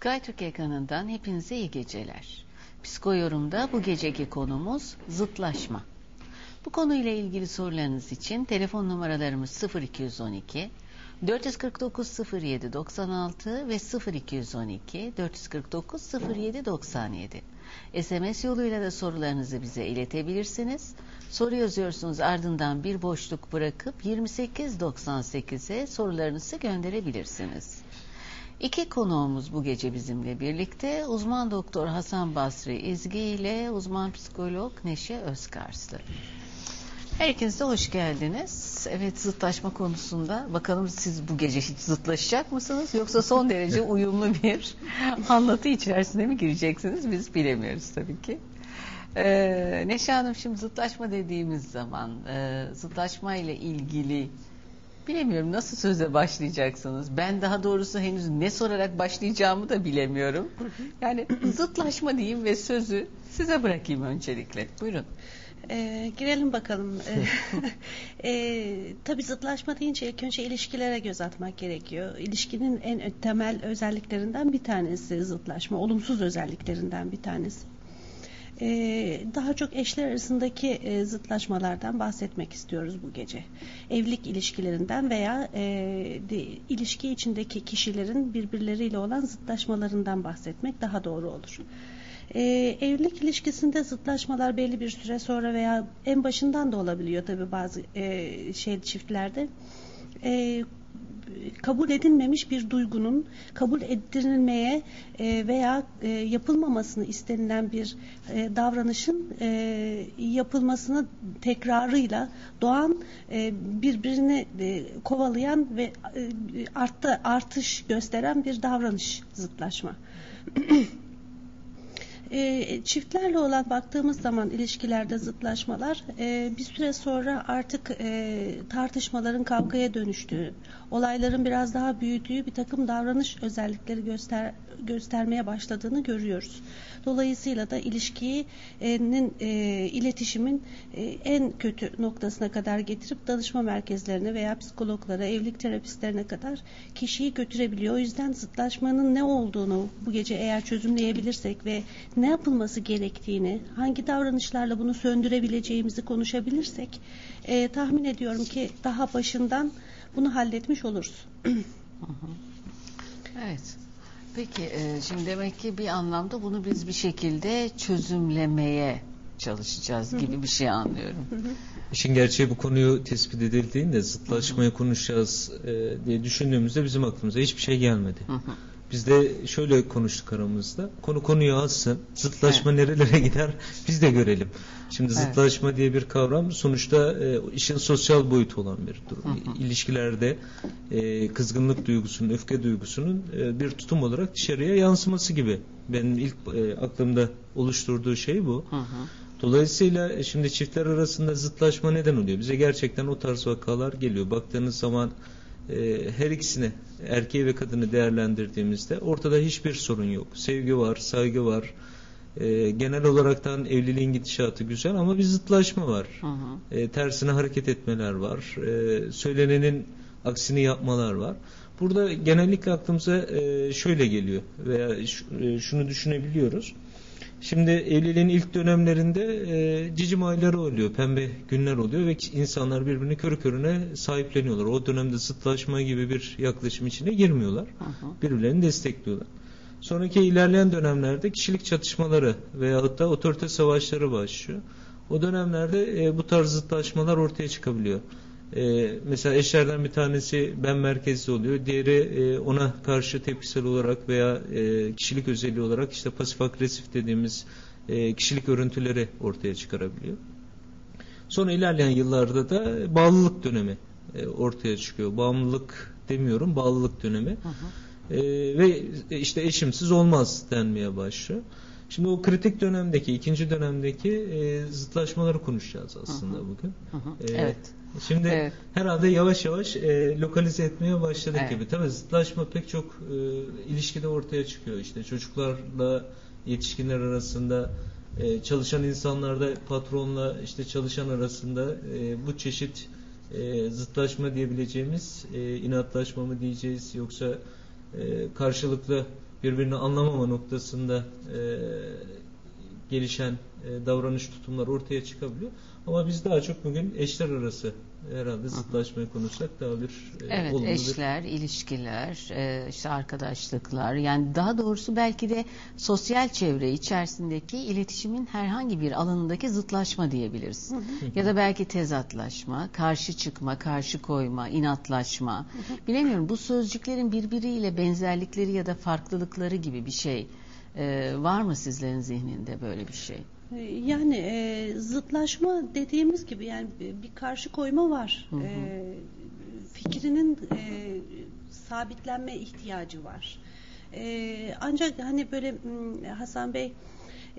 SkyTürk ekranından hepinize iyi geceler. Psikoyorum'da bu geceki konumuz zıtlaşma. Bu konuyla ilgili sorularınız için telefon numaralarımız 0212 449 07 96 ve 0212 449 07 97. SMS yoluyla da sorularınızı bize iletebilirsiniz. Soru yazıyorsunuz ardından bir boşluk bırakıp 2898'e sorularınızı gönderebilirsiniz. İki konuğumuz bu gece bizimle birlikte. Uzman doktor Hasan Basri İzgi ile uzman psikolog Neşe Özkarslı. Her ikiniz de hoş geldiniz. Evet zıtlaşma konusunda bakalım siz bu gece hiç zıtlaşacak mısınız yoksa son derece uyumlu bir anlatı içerisine mi gireceksiniz biz bilemiyoruz tabii ki. Ee, Neşe Hanım şimdi zıtlaşma dediğimiz zaman e, zıtlaşma ile ilgili bilemiyorum nasıl söze başlayacaksınız. Ben daha doğrusu henüz ne sorarak başlayacağımı da bilemiyorum. Yani zıtlaşma diyeyim ve sözü size bırakayım öncelikle. Buyurun. E, girelim bakalım. e, tabii zıtlaşma deyince ilk önce ilişkilere göz atmak gerekiyor. İlişkinin en temel özelliklerinden bir tanesi zıtlaşma. Olumsuz özelliklerinden bir tanesi. Ee, daha çok eşler arasındaki e, zıtlaşmalardan bahsetmek istiyoruz bu gece. Evlilik ilişkilerinden veya e, de, ilişki içindeki kişilerin birbirleriyle olan zıtlaşmalarından bahsetmek daha doğru olur. Ee, evlilik ilişkisinde zıtlaşmalar belli bir süre sonra veya en başından da olabiliyor tabii bazı e, şey çiftlerde. E, kabul edilmemiş bir duygunun kabul ettirilmeye e, veya e, yapılmamasını istenilen bir e, davranışın e, yapılmasını tekrarıyla doğan e, birbirini e, kovalayan ve e, arttı, artış gösteren bir davranış zıtlaşma. E, çiftlerle olan baktığımız zaman ilişkilerde zıtlaşmalar e, bir süre sonra artık e, tartışmaların kavgaya dönüştüğü, olayların biraz daha büyüdüğü bir takım davranış özellikleri göster göstermeye başladığını görüyoruz. Dolayısıyla da ilişkinin e, iletişimin e, en kötü noktasına kadar getirip danışma merkezlerine veya psikologlara, evlilik terapistlerine kadar kişiyi götürebiliyor. O yüzden zıtlaşmanın ne olduğunu bu gece eğer çözümleyebilirsek ve ne yapılması gerektiğini, hangi davranışlarla bunu söndürebileceğimizi konuşabilirsek e, tahmin ediyorum ki daha başından bunu halletmiş oluruz. evet. Peki e, şimdi demek ki bir anlamda bunu biz bir şekilde çözümlemeye çalışacağız gibi bir şey anlıyorum. İşin gerçeği bu konuyu tespit edildiğinde zıtlaşmayı konuşacağız e, diye düşündüğümüzde bizim aklımıza hiçbir şey gelmedi. Biz de şöyle konuştuk aramızda. Konu konuyu alsın. Zıtlaşma evet. nerelere gider biz de görelim. Şimdi evet. zıtlaşma diye bir kavram sonuçta e, işin sosyal boyutu olan bir durum. Hı hı. İlişkilerde e, kızgınlık duygusunun, öfke duygusunun e, bir tutum olarak dışarıya yansıması gibi. Benim ilk e, aklımda oluşturduğu şey bu. Hı hı. Dolayısıyla e, şimdi çiftler arasında zıtlaşma neden oluyor? Bize gerçekten o tarz vakalar geliyor. Baktığınız zaman e, her ikisini erkeği ve kadını değerlendirdiğimizde ortada hiçbir sorun yok. Sevgi var, saygı var. E, genel olaraktan evliliğin gidişatı güzel ama bir zıtlaşma var. Hı hı. E, tersine hareket etmeler var. E, söylenenin aksini yapmalar var. Burada genellikle aklımıza e, şöyle geliyor veya e, şunu düşünebiliyoruz. Şimdi evliliğin ilk dönemlerinde e, cicim ayları oluyor, pembe günler oluyor ve insanlar birbirini körü körüne sahipleniyorlar. O dönemde zıtlaşma gibi bir yaklaşım içine girmiyorlar. Hı Birbirlerini destekliyorlar. Sonraki ilerleyen dönemlerde kişilik çatışmaları veyahut da otorite savaşları başlıyor. O dönemlerde e, bu tarz zıtlaşmalar ortaya çıkabiliyor. E, mesela eşlerden bir tanesi ben merkezli oluyor. Diğeri e, ona karşı tepkisel olarak veya e, kişilik özelliği olarak işte pasif agresif dediğimiz e, kişilik örüntüleri ortaya çıkarabiliyor. Sonra ilerleyen yıllarda da bağlılık dönemi e, ortaya çıkıyor. Bağımlılık demiyorum, bağlılık dönemi. Hı hı. E, ve işte eşimsiz olmaz denmeye başlıyor. Şimdi o kritik dönemdeki, ikinci dönemdeki e, zıtlaşmaları konuşacağız aslında hı hı. bugün. Hı hı. E, evet. Şimdi evet. herhalde yavaş yavaş e, lokalize etmeye başladık evet. gibi. Tabii zıtlaşma pek çok e, ilişkide ortaya çıkıyor. İşte çocuklarla yetişkinler arasında e, çalışan insanlarda patronla işte çalışan arasında e, bu çeşit e, zıtlaşma diyebileceğimiz e, inatlaşma mı diyeceğiz yoksa karşılıklı birbirini anlamama noktasında e, gelişen e, davranış tutumlar ortaya çıkabiliyor. Ama biz daha çok bugün eşler arası herhalde zıtlaşmayı konuşsak daha bir e, Evet, olumlu bir- eşler, ilişkiler, e, işte arkadaşlıklar, yani daha doğrusu belki de sosyal çevre içerisindeki iletişimin herhangi bir alanındaki zıtlaşma diyebiliriz. Ya da belki tezatlaşma, karşı çıkma, karşı koyma, inatlaşma. Bilemiyorum bu sözcüklerin birbiriyle benzerlikleri ya da farklılıkları gibi bir şey e, var mı sizlerin zihninde böyle bir şey? Yani e, zıtlaşma dediğimiz gibi yani bir karşı koyma var. Hı hı. E, fikrinin e, sabitlenme ihtiyacı var. E, ancak hani böyle Hasan Bey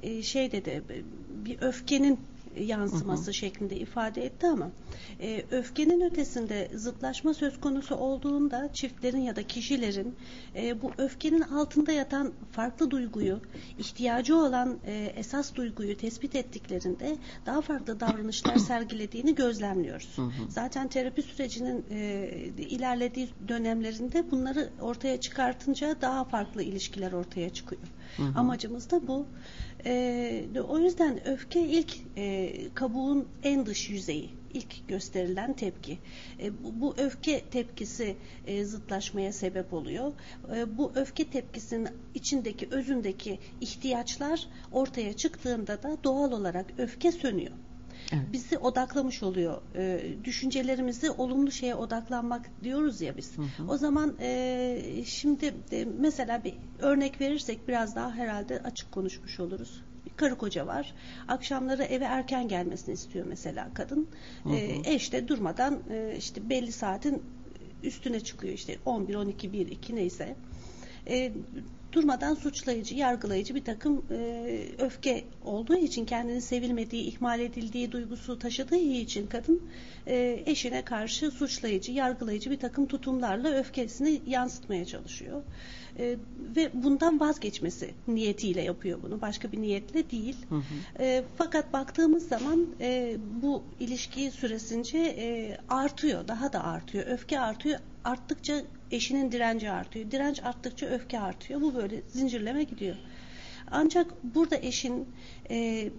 e, şey dedi bir öfkenin yansıması şeklinde ifade etti ama e, öfkenin ötesinde zıtlaşma söz konusu olduğunda çiftlerin ya da kişilerin e, bu öfkenin altında yatan farklı duyguyu, ihtiyacı olan e, esas duyguyu tespit ettiklerinde daha farklı davranışlar sergilediğini gözlemliyoruz. Hı hı. Zaten terapi sürecinin e, ilerlediği dönemlerinde bunları ortaya çıkartınca daha farklı ilişkiler ortaya çıkıyor. Hı. Amacımız da bu. E, o yüzden öfke ilk e, kabuğun en dış yüzeyi, ilk gösterilen tepki. E, bu, bu öfke tepkisi e, zıtlaşmaya sebep oluyor. E, bu öfke tepkisinin içindeki, özündeki ihtiyaçlar ortaya çıktığında da doğal olarak öfke sönüyor Evet. bizi odaklamış oluyor. E, düşüncelerimizi olumlu şeye odaklanmak diyoruz ya biz. Hı hı. O zaman e, şimdi e, mesela bir örnek verirsek biraz daha herhalde açık konuşmuş oluruz. Bir karı koca var. Akşamları eve erken gelmesini istiyor mesela kadın. Hı hı. E, eş de durmadan e, işte belli saatin üstüne çıkıyor işte 11, 12, 1, 2 neyse. E, durmadan suçlayıcı, yargılayıcı bir takım e, öfke olduğu için kendini sevilmediği, ihmal edildiği duygusu taşıdığı için kadın e, eşine karşı suçlayıcı, yargılayıcı bir takım tutumlarla öfkesini yansıtmaya çalışıyor. E, ve bundan vazgeçmesi niyetiyle yapıyor bunu. Başka bir niyetle değil. Hı hı. E, fakat baktığımız zaman e, bu ilişki süresince e, artıyor, daha da artıyor. Öfke artıyor. Arttıkça eşinin direnci artıyor. Direnç arttıkça öfke artıyor. Bu böyle zincirleme gidiyor. Ancak burada eşin e,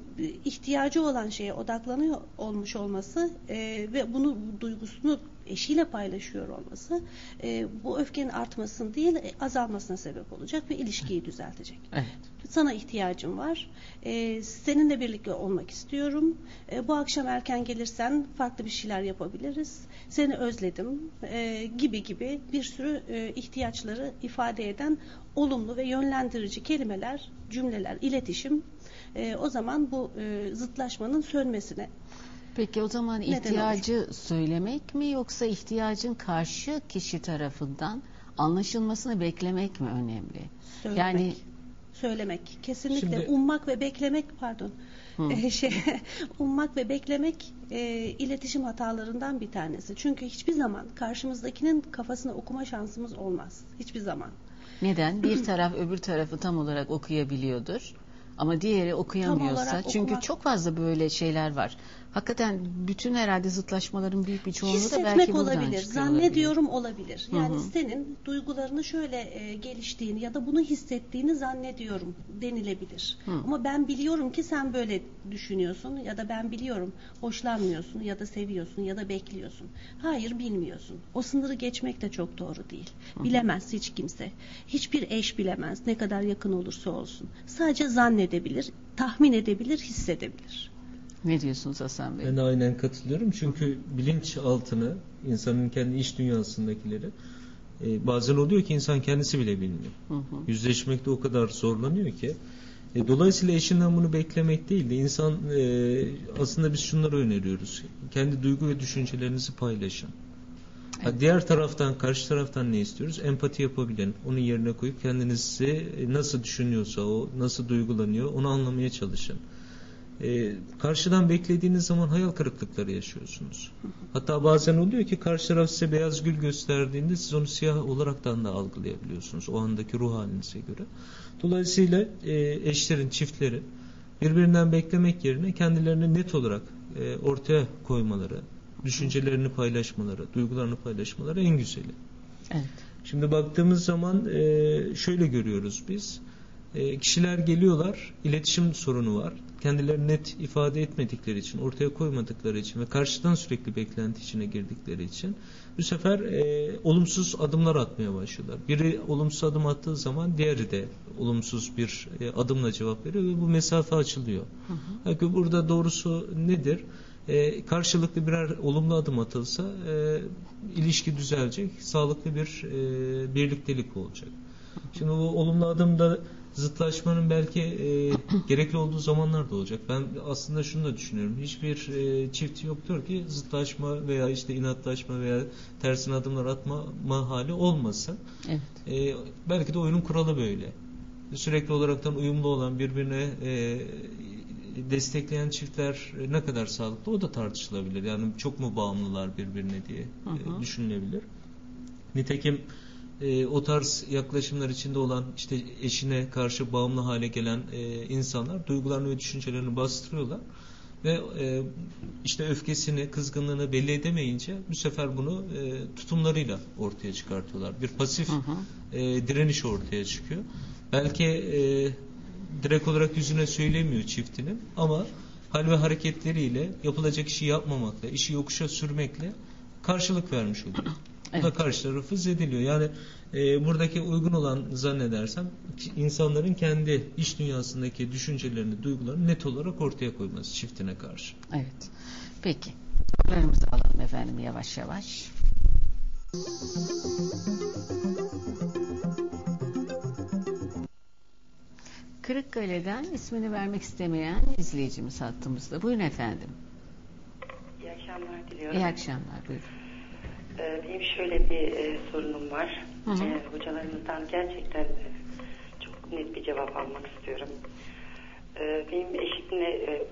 ihtiyacı olan şeye odaklanıyor olmuş olması e, ve bunu bu duygusunu eşiyle paylaşıyor olması e, bu öfkenin artmasını değil e, azalmasına sebep olacak ve ilişkiyi düzeltecek. Evet. Sana ihtiyacım var. Ee, seninle birlikte olmak istiyorum. Ee, bu akşam erken gelirsen farklı bir şeyler yapabiliriz. Seni özledim ee, gibi gibi bir sürü e, ihtiyaçları ifade eden olumlu ve yönlendirici kelimeler, cümleler, iletişim e, o zaman bu e, zıtlaşmanın sönmesine Peki o zaman Neden ihtiyacı söylemek mi yoksa ihtiyacın karşı kişi tarafından anlaşılmasını beklemek mi önemli? söylemek. Yani söylemek. Kesinlikle Şimdi- ummak ve beklemek pardon. Hı. Ee, şey ummak ve beklemek e, iletişim hatalarından bir tanesi. Çünkü hiçbir zaman karşımızdakinin kafasını okuma şansımız olmaz. Hiçbir zaman. neden? Bir taraf öbür tarafı tam olarak okuyabiliyordur. Ama diğeri okuyamıyorsa çünkü okumak- çok fazla böyle şeyler var. Hakikaten bütün herhalde zıtlaşmaların büyük bir çoğunluğu da belki buradan olabilir, zannediyorum olabilir. Hı Yani hı. senin duygularını şöyle e, geliştiğini ya da bunu hissettiğini zannediyorum denilebilir. Hı. Ama ben biliyorum ki sen böyle düşünüyorsun ya da ben biliyorum hoşlanmıyorsun ya da seviyorsun ya da bekliyorsun. Hayır bilmiyorsun. O sınırı geçmek de çok doğru değil. Bilemez hiç kimse. Hiçbir eş bilemez ne kadar yakın olursa olsun. Sadece zannedebilir, tahmin edebilir, hissedebilir. Ne diyorsunuz Hasan Bey? Ben aynen katılıyorum. Çünkü bilinç altını insanın kendi iç dünyasındakileri e, bazen oluyor ki insan kendisi bile bilmiyor. Hı hı. Yüzleşmekte o kadar zorlanıyor ki. E, dolayısıyla eşinden bunu beklemek değil de insan e, aslında biz şunları öneriyoruz. Kendi duygu ve düşüncelerinizi paylaşın. Evet. diğer taraftan, karşı taraftan ne istiyoruz? Empati yapabilen, onun yerine koyup kendinizi nasıl düşünüyorsa, o nasıl duygulanıyor, onu anlamaya çalışın. E, karşıdan beklediğiniz zaman hayal kırıklıkları yaşıyorsunuz. Hatta bazen oluyor ki karşı taraf size beyaz gül gösterdiğinde siz onu siyah olaraktan da algılayabiliyorsunuz o andaki ruh halinize göre. Dolayısıyla e, eşlerin, çiftlerin birbirinden beklemek yerine kendilerini net olarak e, ortaya koymaları, düşüncelerini paylaşmaları, duygularını paylaşmaları en güzeli. Evet. Şimdi baktığımız zaman e, şöyle görüyoruz biz. E, kişiler geliyorlar, iletişim sorunu var. Kendilerini net ifade etmedikleri için, ortaya koymadıkları için ve karşıdan sürekli beklenti içine girdikleri için bu sefer e, olumsuz adımlar atmaya başlıyorlar. Biri olumsuz adım attığı zaman diğeri de olumsuz bir e, adımla cevap veriyor ve bu mesafe açılıyor. Hı hı. Yani burada doğrusu nedir? E, karşılıklı birer olumlu adım atılsa e, ilişki düzelecek, sağlıklı bir e, birliktelik olacak. Şimdi bu olumlu adımda zıtlaşmanın belki e, gerekli olduğu zamanlar da olacak. Ben aslında şunu da düşünüyorum. Hiçbir e, çift yoktur ki zıtlaşma veya işte inatlaşma veya tersine adımlar atma hali olmasın. Evet. E, belki de oyunun kuralı böyle. Sürekli olaraktan uyumlu olan birbirine e, destekleyen çiftler ne kadar sağlıklı o da tartışılabilir. Yani çok mu bağımlılar birbirine diye hı hı. E, düşünülebilir. Nitekim e, o tarz yaklaşımlar içinde olan işte eşine karşı bağımlı hale gelen e, insanlar duygularını ve düşüncelerini bastırıyorlar ve e, işte öfkesini, kızgınlığını belli edemeyince bu sefer bunu e, tutumlarıyla ortaya çıkartıyorlar. Bir pasif hı hı. E, direniş ortaya çıkıyor. Belki e, direkt olarak yüzüne söylemiyor çiftinin ama hal ve hareketleriyle yapılacak işi yapmamakla, işi yokuşa sürmekle karşılık vermiş oluyor. Evet. Bu da karşı tarafı zediliyor. Yani e, buradaki uygun olan zannedersem insanların kendi iş dünyasındaki düşüncelerini, duygularını net olarak ortaya koyması çiftine karşı. Evet. Peki. Sorularımızı alalım efendim yavaş yavaş. Kırıkkale'den ismini vermek istemeyen izleyicimiz hattımızda. Buyurun efendim. İyi akşamlar diliyorum. İyi akşamlar. Buyurun. Ee, benim şöyle bir e, sorunum var. Hı hı. E, hocalarımızdan gerçekten e, çok net bir cevap almak istiyorum. E, benim eşimle e,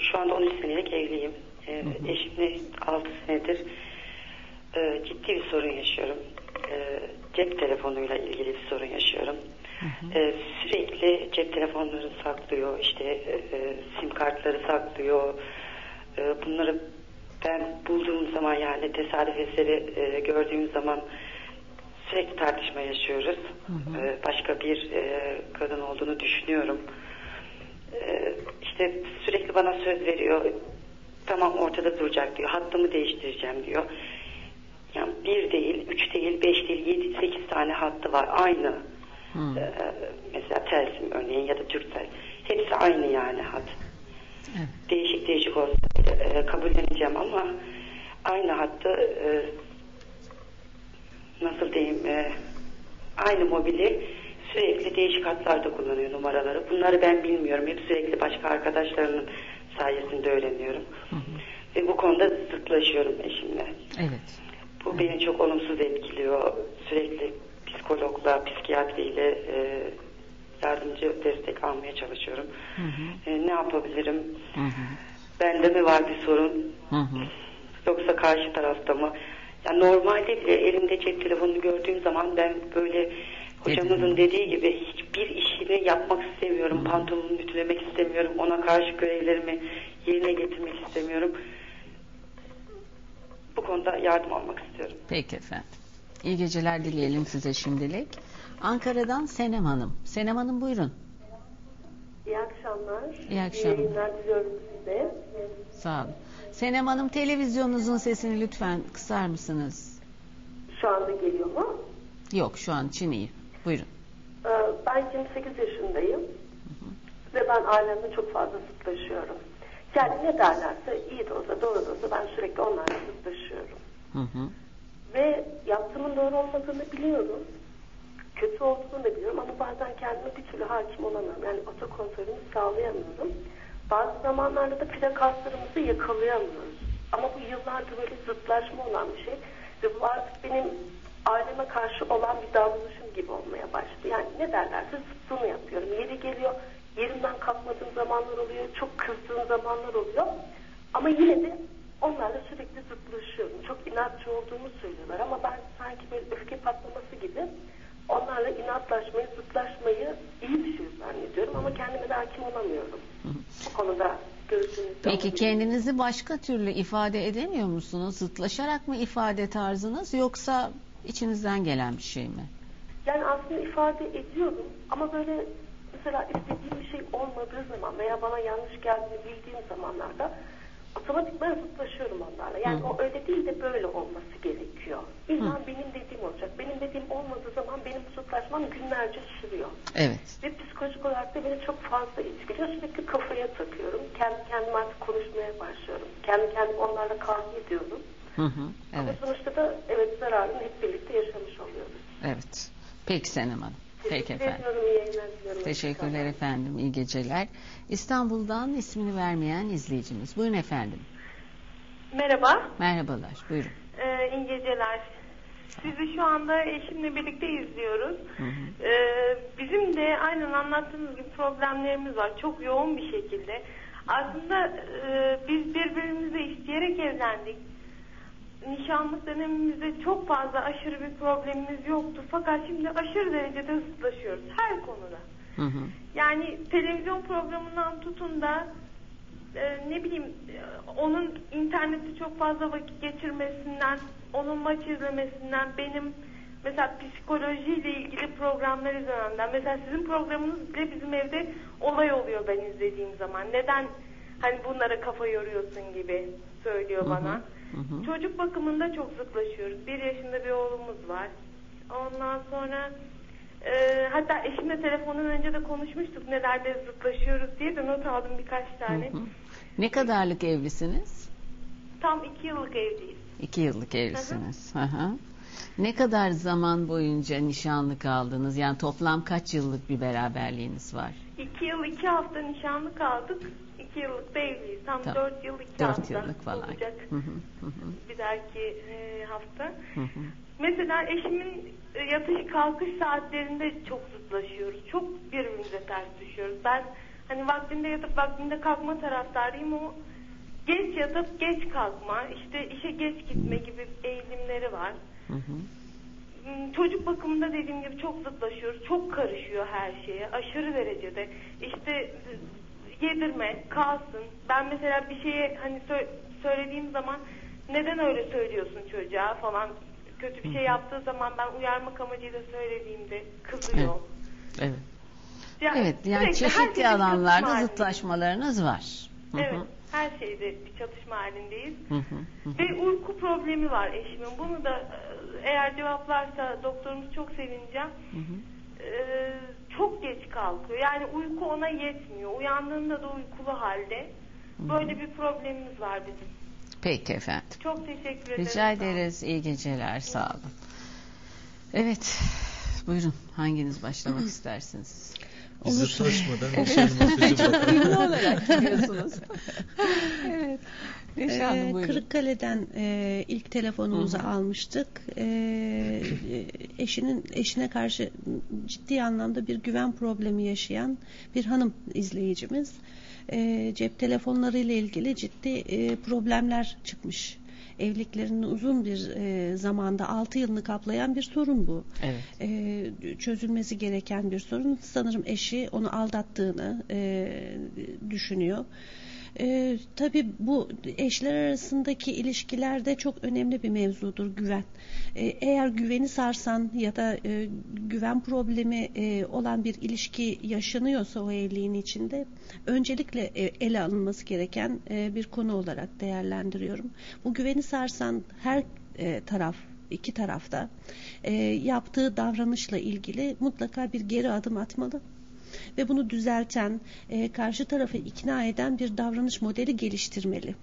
şu anda 13 senelik evliyim. E, hı hı. Eşimle 6 senedir e, ciddi bir sorun yaşıyorum. E, cep telefonuyla ilgili bir sorun yaşıyorum. Ee, sürekli cep telefonları saklıyor, işte e, e, sim kartları saklıyor. E, bunları ben bulduğum zaman yani tesadüf eseri e, gördüğüm zaman sürekli tartışma yaşıyoruz. Hı hı. E, başka bir e, kadın olduğunu düşünüyorum. E, işte sürekli bana söz veriyor. Tamam ortada duracak diyor. Hattımı değiştireceğim diyor. Yani bir değil, üç değil, beş değil, yedi, sekiz tane hattı var. Aynı. Hmm. Ee, mesela Telsim örneğin ya da Türkcell. Hepsi aynı yani hat. Evet. Değişik değişik olsa e, kabulleneceğim ama aynı hattı e, nasıl diyeyim e, aynı mobili sürekli değişik hatlarda kullanıyor numaraları. Bunları ben bilmiyorum. Hep sürekli başka arkadaşlarının sayesinde öğreniyorum. Hı hı. Ve bu konuda zıtlaşıyorum eşimle. Evet. Bu evet. beni çok olumsuz etkiliyor. Sürekli psikologla, psikiyatriyle e, yardımcı destek almaya çalışıyorum. Hı hı. E, ne yapabilirim? Hı hı. Bende mi var bir sorun? Hı hı. Yoksa karşı tarafta mı? Yani normalde bile elimde cep telefonunu gördüğüm zaman ben böyle hocamızın dediği gibi hiçbir işini yapmak istemiyorum. Hı. Pantolonumu ütülemek istemiyorum. Ona karşı görevlerimi yerine getirmek istemiyorum. Bu konuda yardım almak istiyorum. Peki efendim. İyi geceler dileyelim size şimdilik. Ankara'dan Senem Hanım. Senem Hanım buyurun. İyi akşamlar. İyi akşamlar. İyi yayınlar diliyorum size. Sağ olun. Senem Hanım televizyonunuzun sesini lütfen kısar mısınız? Şu anda geliyor mu? Yok şu an için iyi. Buyurun. Ee, ben 28 yaşındayım. Hı hı. Ve ben ailemle çok fazla zıtlaşıyorum. Yani ne derlerse iyi de olsa doğru da olsa ben sürekli onlarla zıtlaşıyorum. Hı hı. Ve yaptığımın doğru olmadığını biliyorum. Kötü olduğunu da biliyorum ama bazen kendime bir türlü hakim olamıyorum. Yani otokontrolümü sağlayamıyorum. Bazı zamanlarda da frekanslarımızı yakalayamıyoruz. Ama bu yıllardır böyle zıtlaşma olan bir şey. Ve bu artık benim aileme karşı olan bir davranışım gibi olmaya başladı. Yani ne derlerse zıttını yapıyorum. Yeri geliyor, yerimden kalkmadığım zamanlar oluyor, çok kızdığım zamanlar oluyor. Ama yine de onlarla sürekli zıtlaşıyorum. Çok inatçı olduğumu söylüyorlar ama ben sanki böyle onlarla inatlaşmayı, zıtlaşmayı iyi bir şey zannediyorum ama kendime de hakim olamıyorum. Bu konuda görüşünüzü Peki kendinizi başka türlü ifade edemiyor musunuz? Zıtlaşarak mı ifade tarzınız yoksa İçinizden gelen bir şey mi? Yani aslında ifade ediyorum ama böyle mesela istediğim bir şey olmadığı zaman veya bana yanlış geldiğini bildiğim zamanlarda otomatikman zıtlaşıyorum onlarla. Yani Hı. o öyle değil de böyle olması gerekiyor. İlla benim dediğim olacak. Benim dediğim olmadığı zaman benim zıtlaşmam günlerce sürüyor. Evet. Ve psikolojik olarak da beni çok fazla etkiliyor. Sürekli kafaya takıyorum. Kendi kendime artık konuşmaya başlıyorum. Kendi kendime onlarla kavga ediyorum. Hı hı. Ama Evet. sonuçta da evet zararını hep birlikte yaşamış oluyoruz. Evet. Peki Senem Hanım. Peki efendim. Teşekkürler efendim. İyi geceler. İstanbul'dan ismini vermeyen izleyicimiz. Buyurun efendim. Merhaba, Merhabalar. Buyurun. ee, iyi geceler. Sizi şu anda eşimle birlikte izliyoruz. Hı hı. Ee, bizim de aynen anlattığınız gibi problemlerimiz var. Çok yoğun bir şekilde. Aslında e, biz birbirimizi isteyerek evlendik. Nişanlık dönemimizde çok fazla aşırı bir problemimiz yoktu. Fakat şimdi aşırı derecede zıtlaşıyoruz her konuda. Hı hı. Yani televizyon programından tutun da e, ne bileyim e, onun internette çok fazla vakit geçirmesinden, onun maç izlemesinden, benim mesela psikolojiyle ilgili programlar izlememden. Mesela sizin programınız bile bizim evde olay oluyor ben izlediğim zaman. Neden hani bunlara kafa yoruyorsun gibi söylüyor Hı hı, bana. Hı hı. Çocuk bakımında çok zıtlaşıyoruz. Bir yaşında bir oğlumuz var. Ondan sonra e, hatta eşimle telefondan önce de konuşmuştuk nelerde zıtlaşıyoruz diye de not aldım birkaç tane. Hı hı. Ne kadarlık evlisiniz? Tam iki yıllık evliyiz. İki yıllık evlisiniz. Hı hı. Ne kadar zaman boyunca nişanlı kaldınız? Yani toplam kaç yıllık bir beraberliğiniz var? İki yıl iki hafta nişanlı kaldık. İki yıllık da evliyiz. Tam Tamam. dört yıl iki Dört hafta yıllık falan. olacak. Hı hı, Bir dahaki e, hafta. hı hı. Mesela eşimin e, yatış kalkış saatlerinde çok zıtlaşıyoruz. Çok birbirimize ters düşüyoruz. Ben hani vaktinde yatıp vaktinde kalkma taraftarıyım. O geç yatıp geç kalkma, işte işe geç gitme gibi eğilimleri var. Hı hı. Hmm, Çocuk bakımında dediğim gibi çok zıtlaşıyoruz. Çok karışıyor her şeye. Aşırı derecede. İşte yedirme, kalsın. Ben mesela bir şeye hani sö- söylediğim zaman neden öyle söylüyorsun çocuğa falan kötü bir şey yaptığı zaman ben uyarmak amacıyla söylediğimde kızıyor. Evet. Evet, yani sürekli her çeşitli alanlarda zıtlaşmalarınız var. Hı hı, Evet, her şeyde bir çatışma halindeyiz. hı hı. Ve uyku problemi var eşimin. Bunu da e, eğer cevaplarsa doktorumuz çok sevineceğim. Hı hı. Ee, çok geç kalkıyor. Yani uyku ona yetmiyor. Uyandığında da uykulu halde. Böyle bir problemimiz var bizim. Peki efendim. Çok teşekkür ederim. Rica ederiz. İyi geceler. Sağ olun. Evet. Buyurun. Hanginiz başlamak istersiniz? Biz Olur. zıtlaşmadan nişanıma sözü Çok ünlü olarak gidiyorsunuz. evet. Ee. Kırıkkale'den e, ilk telefonumuzu almıştık. Ee, eşinin eşine karşı ciddi anlamda bir güven problemi yaşayan bir hanım izleyicimiz. Ee, cep telefonları ile ilgili ciddi e, problemler çıkmış. Evliliklerinin uzun bir e, zamanda 6 yılını kaplayan bir sorun bu. Evet. e, çözülmesi gereken bir sorun. Sanırım eşi onu aldattığını e, düşünüyor. E, tabii bu eşler arasındaki ilişkilerde çok önemli bir mevzudur güven. E, eğer güveni sarsan ya da e, güven problemi e, olan bir ilişki yaşanıyorsa o evliliğin içinde öncelikle e, ele alınması gereken e, bir konu olarak değerlendiriyorum. Bu güveni sarsan her e, taraf iki tarafta e, yaptığı davranışla ilgili mutlaka bir geri adım atmalı ve bunu düzelten, e, karşı tarafı ikna eden bir davranış modeli geliştirmeli.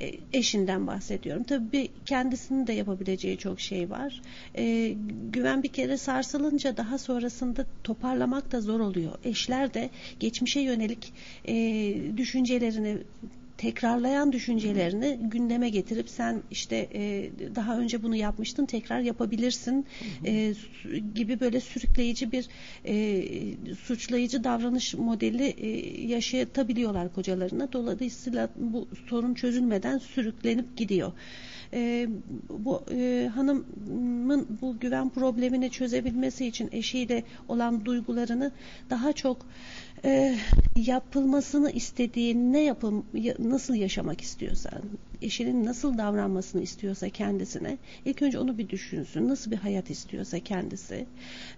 E, eşinden bahsediyorum. Tabii kendisinin de yapabileceği çok şey var. E, güven bir kere sarsılınca daha sonrasında toparlamak da zor oluyor. Eşler de geçmişe yönelik e, düşüncelerini tekrarlayan düşüncelerini gündeme getirip sen işte e, daha önce bunu yapmıştın tekrar yapabilirsin e, su- gibi böyle sürükleyici bir e, suçlayıcı davranış modeli e, yaşayabiliyorlar kocalarına. Dolayısıyla bu sorun çözülmeden sürüklenip gidiyor. E, bu e, hanımın bu güven problemini çözebilmesi için eşiyle olan duygularını daha çok e, yapılmasını istediği ne yapım ya- nasıl yaşamak istiyorsa eşinin nasıl davranmasını istiyorsa kendisine ilk önce onu bir düşünsün. Nasıl bir hayat istiyorsa kendisi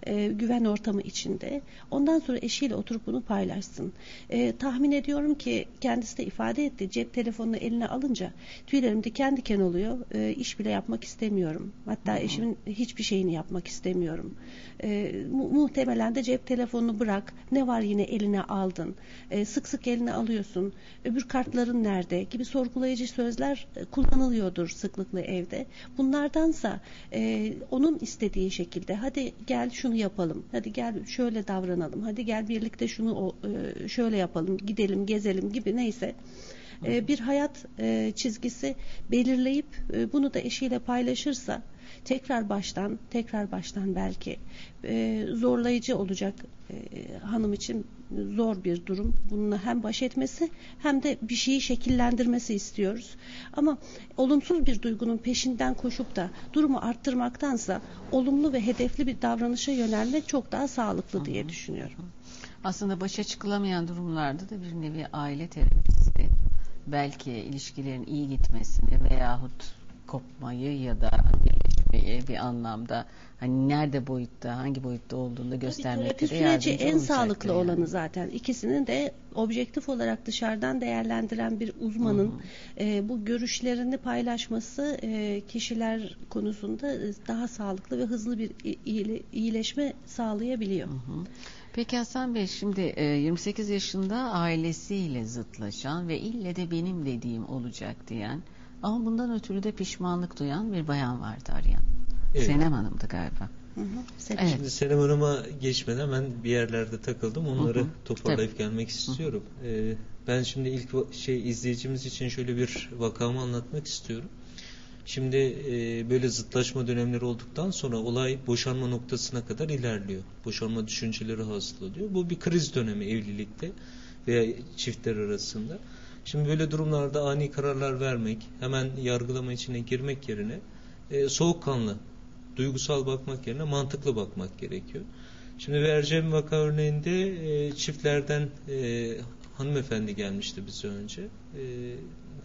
e, güven ortamı içinde. Ondan sonra eşiyle oturup bunu paylaşsın. E, tahmin ediyorum ki kendisi de ifade etti. Cep telefonunu eline alınca tüylerim diken diken oluyor. E, iş bile yapmak istemiyorum. Hatta eşimin hiçbir şeyini yapmak istemiyorum. E, mu- muhtemelen de cep telefonunu bırak. Ne var yine eline aldın. E, sık sık eline alıyorsun. Öbür kartların nerede? Gibi sorgulayıcı sözler e, kullanılıyordur sıklıkla evde. Bunlardansa e, onun istediği şekilde hadi gel şunu yapalım. Hadi gel şöyle davranalım. Hadi gel birlikte şunu e, şöyle yapalım. Gidelim, gezelim gibi neyse. E, bir hayat e, çizgisi belirleyip e, bunu da eşiyle paylaşırsa tekrar baştan tekrar baştan belki e, zorlayıcı olacak e, hanım için zor bir durum. Bununla hem baş etmesi hem de bir şeyi şekillendirmesi istiyoruz. Ama olumsuz bir duygunun peşinden koşup da durumu arttırmaktansa olumlu ve hedefli bir davranışa yönelmek çok daha sağlıklı diye düşünüyorum. Aslında başa çıkılamayan durumlarda da bir nevi aile terapisti belki ilişkilerin iyi gitmesini veyahut kopmayı ya da birleşmeyi bir anlamda hani nerede boyutta, hangi boyutta olduğunu göstermekte Terapi de süreci yardımcı en olacaktır sağlıklı yani. olanı zaten. İkisinin de objektif olarak dışarıdan değerlendiren bir uzmanın e, bu görüşlerini paylaşması e, kişiler konusunda e, daha sağlıklı ve hızlı bir iyileşme sağlayabiliyor. Hı. Peki Hasan Bey şimdi e, 28 yaşında ailesiyle zıtlaşan ve ille de benim dediğim olacak diyen ama bundan ötürü de pişmanlık duyan bir bayan vardı arayan. Evet. Senem Hanım'dı galiba. Hı hı. Sen- Evet. Şimdi Senem Hanım'a geçmeden ben bir yerlerde takıldım. Onları Hı hı. toparlayıp gelmek istiyorum. Ee, ben şimdi ilk şey izleyicimiz için şöyle bir vakamı anlatmak istiyorum. Şimdi e, böyle zıtlaşma dönemleri olduktan sonra olay boşanma noktasına kadar ilerliyor. Boşanma düşünceleri hasıl oluyor. Bu bir kriz dönemi evlilikte veya çiftler arasında. Şimdi böyle durumlarda ani kararlar vermek, hemen yargılama içine girmek yerine e, soğukkanlı, duygusal bakmak yerine mantıklı bakmak gerekiyor. Şimdi vereceğim vaka örneğinde e, çiftlerden e, hanımefendi gelmişti bize önce. E,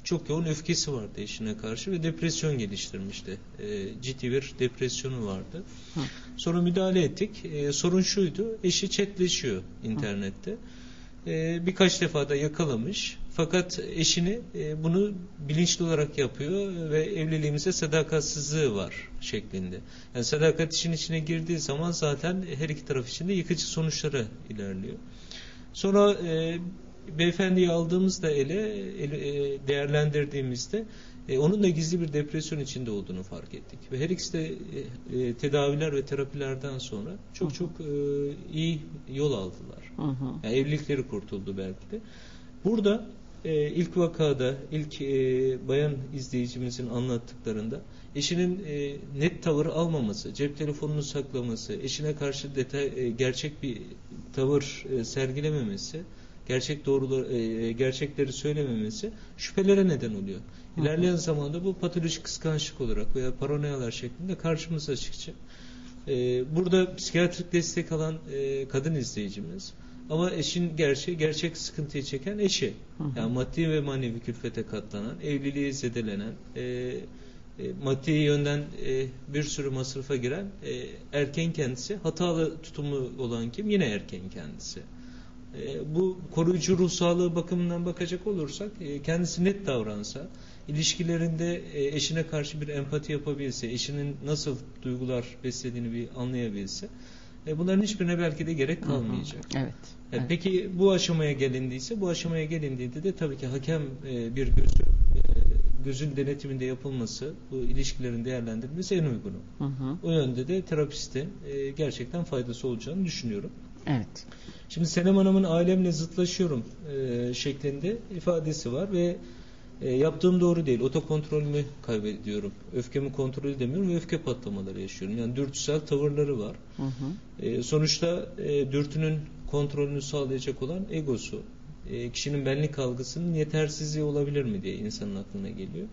çok yoğun öfkesi vardı eşine karşı ve depresyon geliştirmişti. E, ciddi bir depresyonu vardı. Hı. Sonra müdahale ettik. E, sorun şuydu, eşi chatleşiyor internette. E, birkaç defa da yakalamış. Fakat eşini e, bunu bilinçli olarak yapıyor ve evliliğimize sadakatsizliği var şeklinde. Yani sadakat işin içine girdiği zaman zaten her iki taraf için de yıkıcı sonuçlara ilerliyor. Sonra e, beyefendiyi aldığımızda ele, ele e, değerlendirdiğimizde e, onun da gizli bir depresyon içinde olduğunu fark ettik. Ve her ikisi de e, e, tedaviler ve terapilerden sonra çok çok e, iyi yol aldılar. Hı hı. Yani evlilikleri kurtuldu belki de. Burada e, ilk vakada, ilk e, bayan izleyicimizin anlattıklarında eşinin e, net tavır almaması, cep telefonunu saklaması, eşine karşı detay, e, gerçek bir tavır e, sergilememesi, gerçek doğrular, e, gerçekleri söylememesi şüphelere neden oluyor. İlerleyen zamanda bu patolojik kıskançlık olarak veya paranoyalar şeklinde karşımıza çıkacak. E, burada psikiyatrik destek alan e, kadın izleyicimiz ama eşin gerçeği, gerçek sıkıntıyı çeken eşi. Hı hı. Yani maddi ve manevi külfete katlanan, evliliği zedelenen, e, e, maddi yönden e, bir sürü masrafa giren e, erken kendisi, hatalı tutumlu olan kim? Yine erken kendisi. E, bu koruyucu ruh sağlığı bakımından bakacak olursak e, kendisi net davransa, ilişkilerinde e, eşine karşı bir empati yapabilse, eşinin nasıl duygular beslediğini bir anlayabilse, bunların hiçbirine belki de gerek kalmayacak. Evet. Evet. Peki bu aşamaya gelindiyse, bu aşamaya gelindiğinde de tabii ki hakem bir gözü, gözün denetiminde yapılması, bu ilişkilerin değerlendirilmesi en uygunu. Hı hı. O yönde de terapistin gerçekten faydası olacağını düşünüyorum. Evet. Şimdi Senem Hanım'ın ailemle zıtlaşıyorum e, şeklinde ifadesi var ve e, yaptığım doğru değil. Otokontrolümü kaybediyorum. Öfkemi kontrol edemiyorum ve öfke patlamaları yaşıyorum. Yani dürtüsel tavırları var. Hı hı. E, sonuçta e, dürtünün kontrolünü sağlayacak olan egosu. E, kişinin benlik algısının yetersizliği olabilir mi diye insanın aklına geliyor.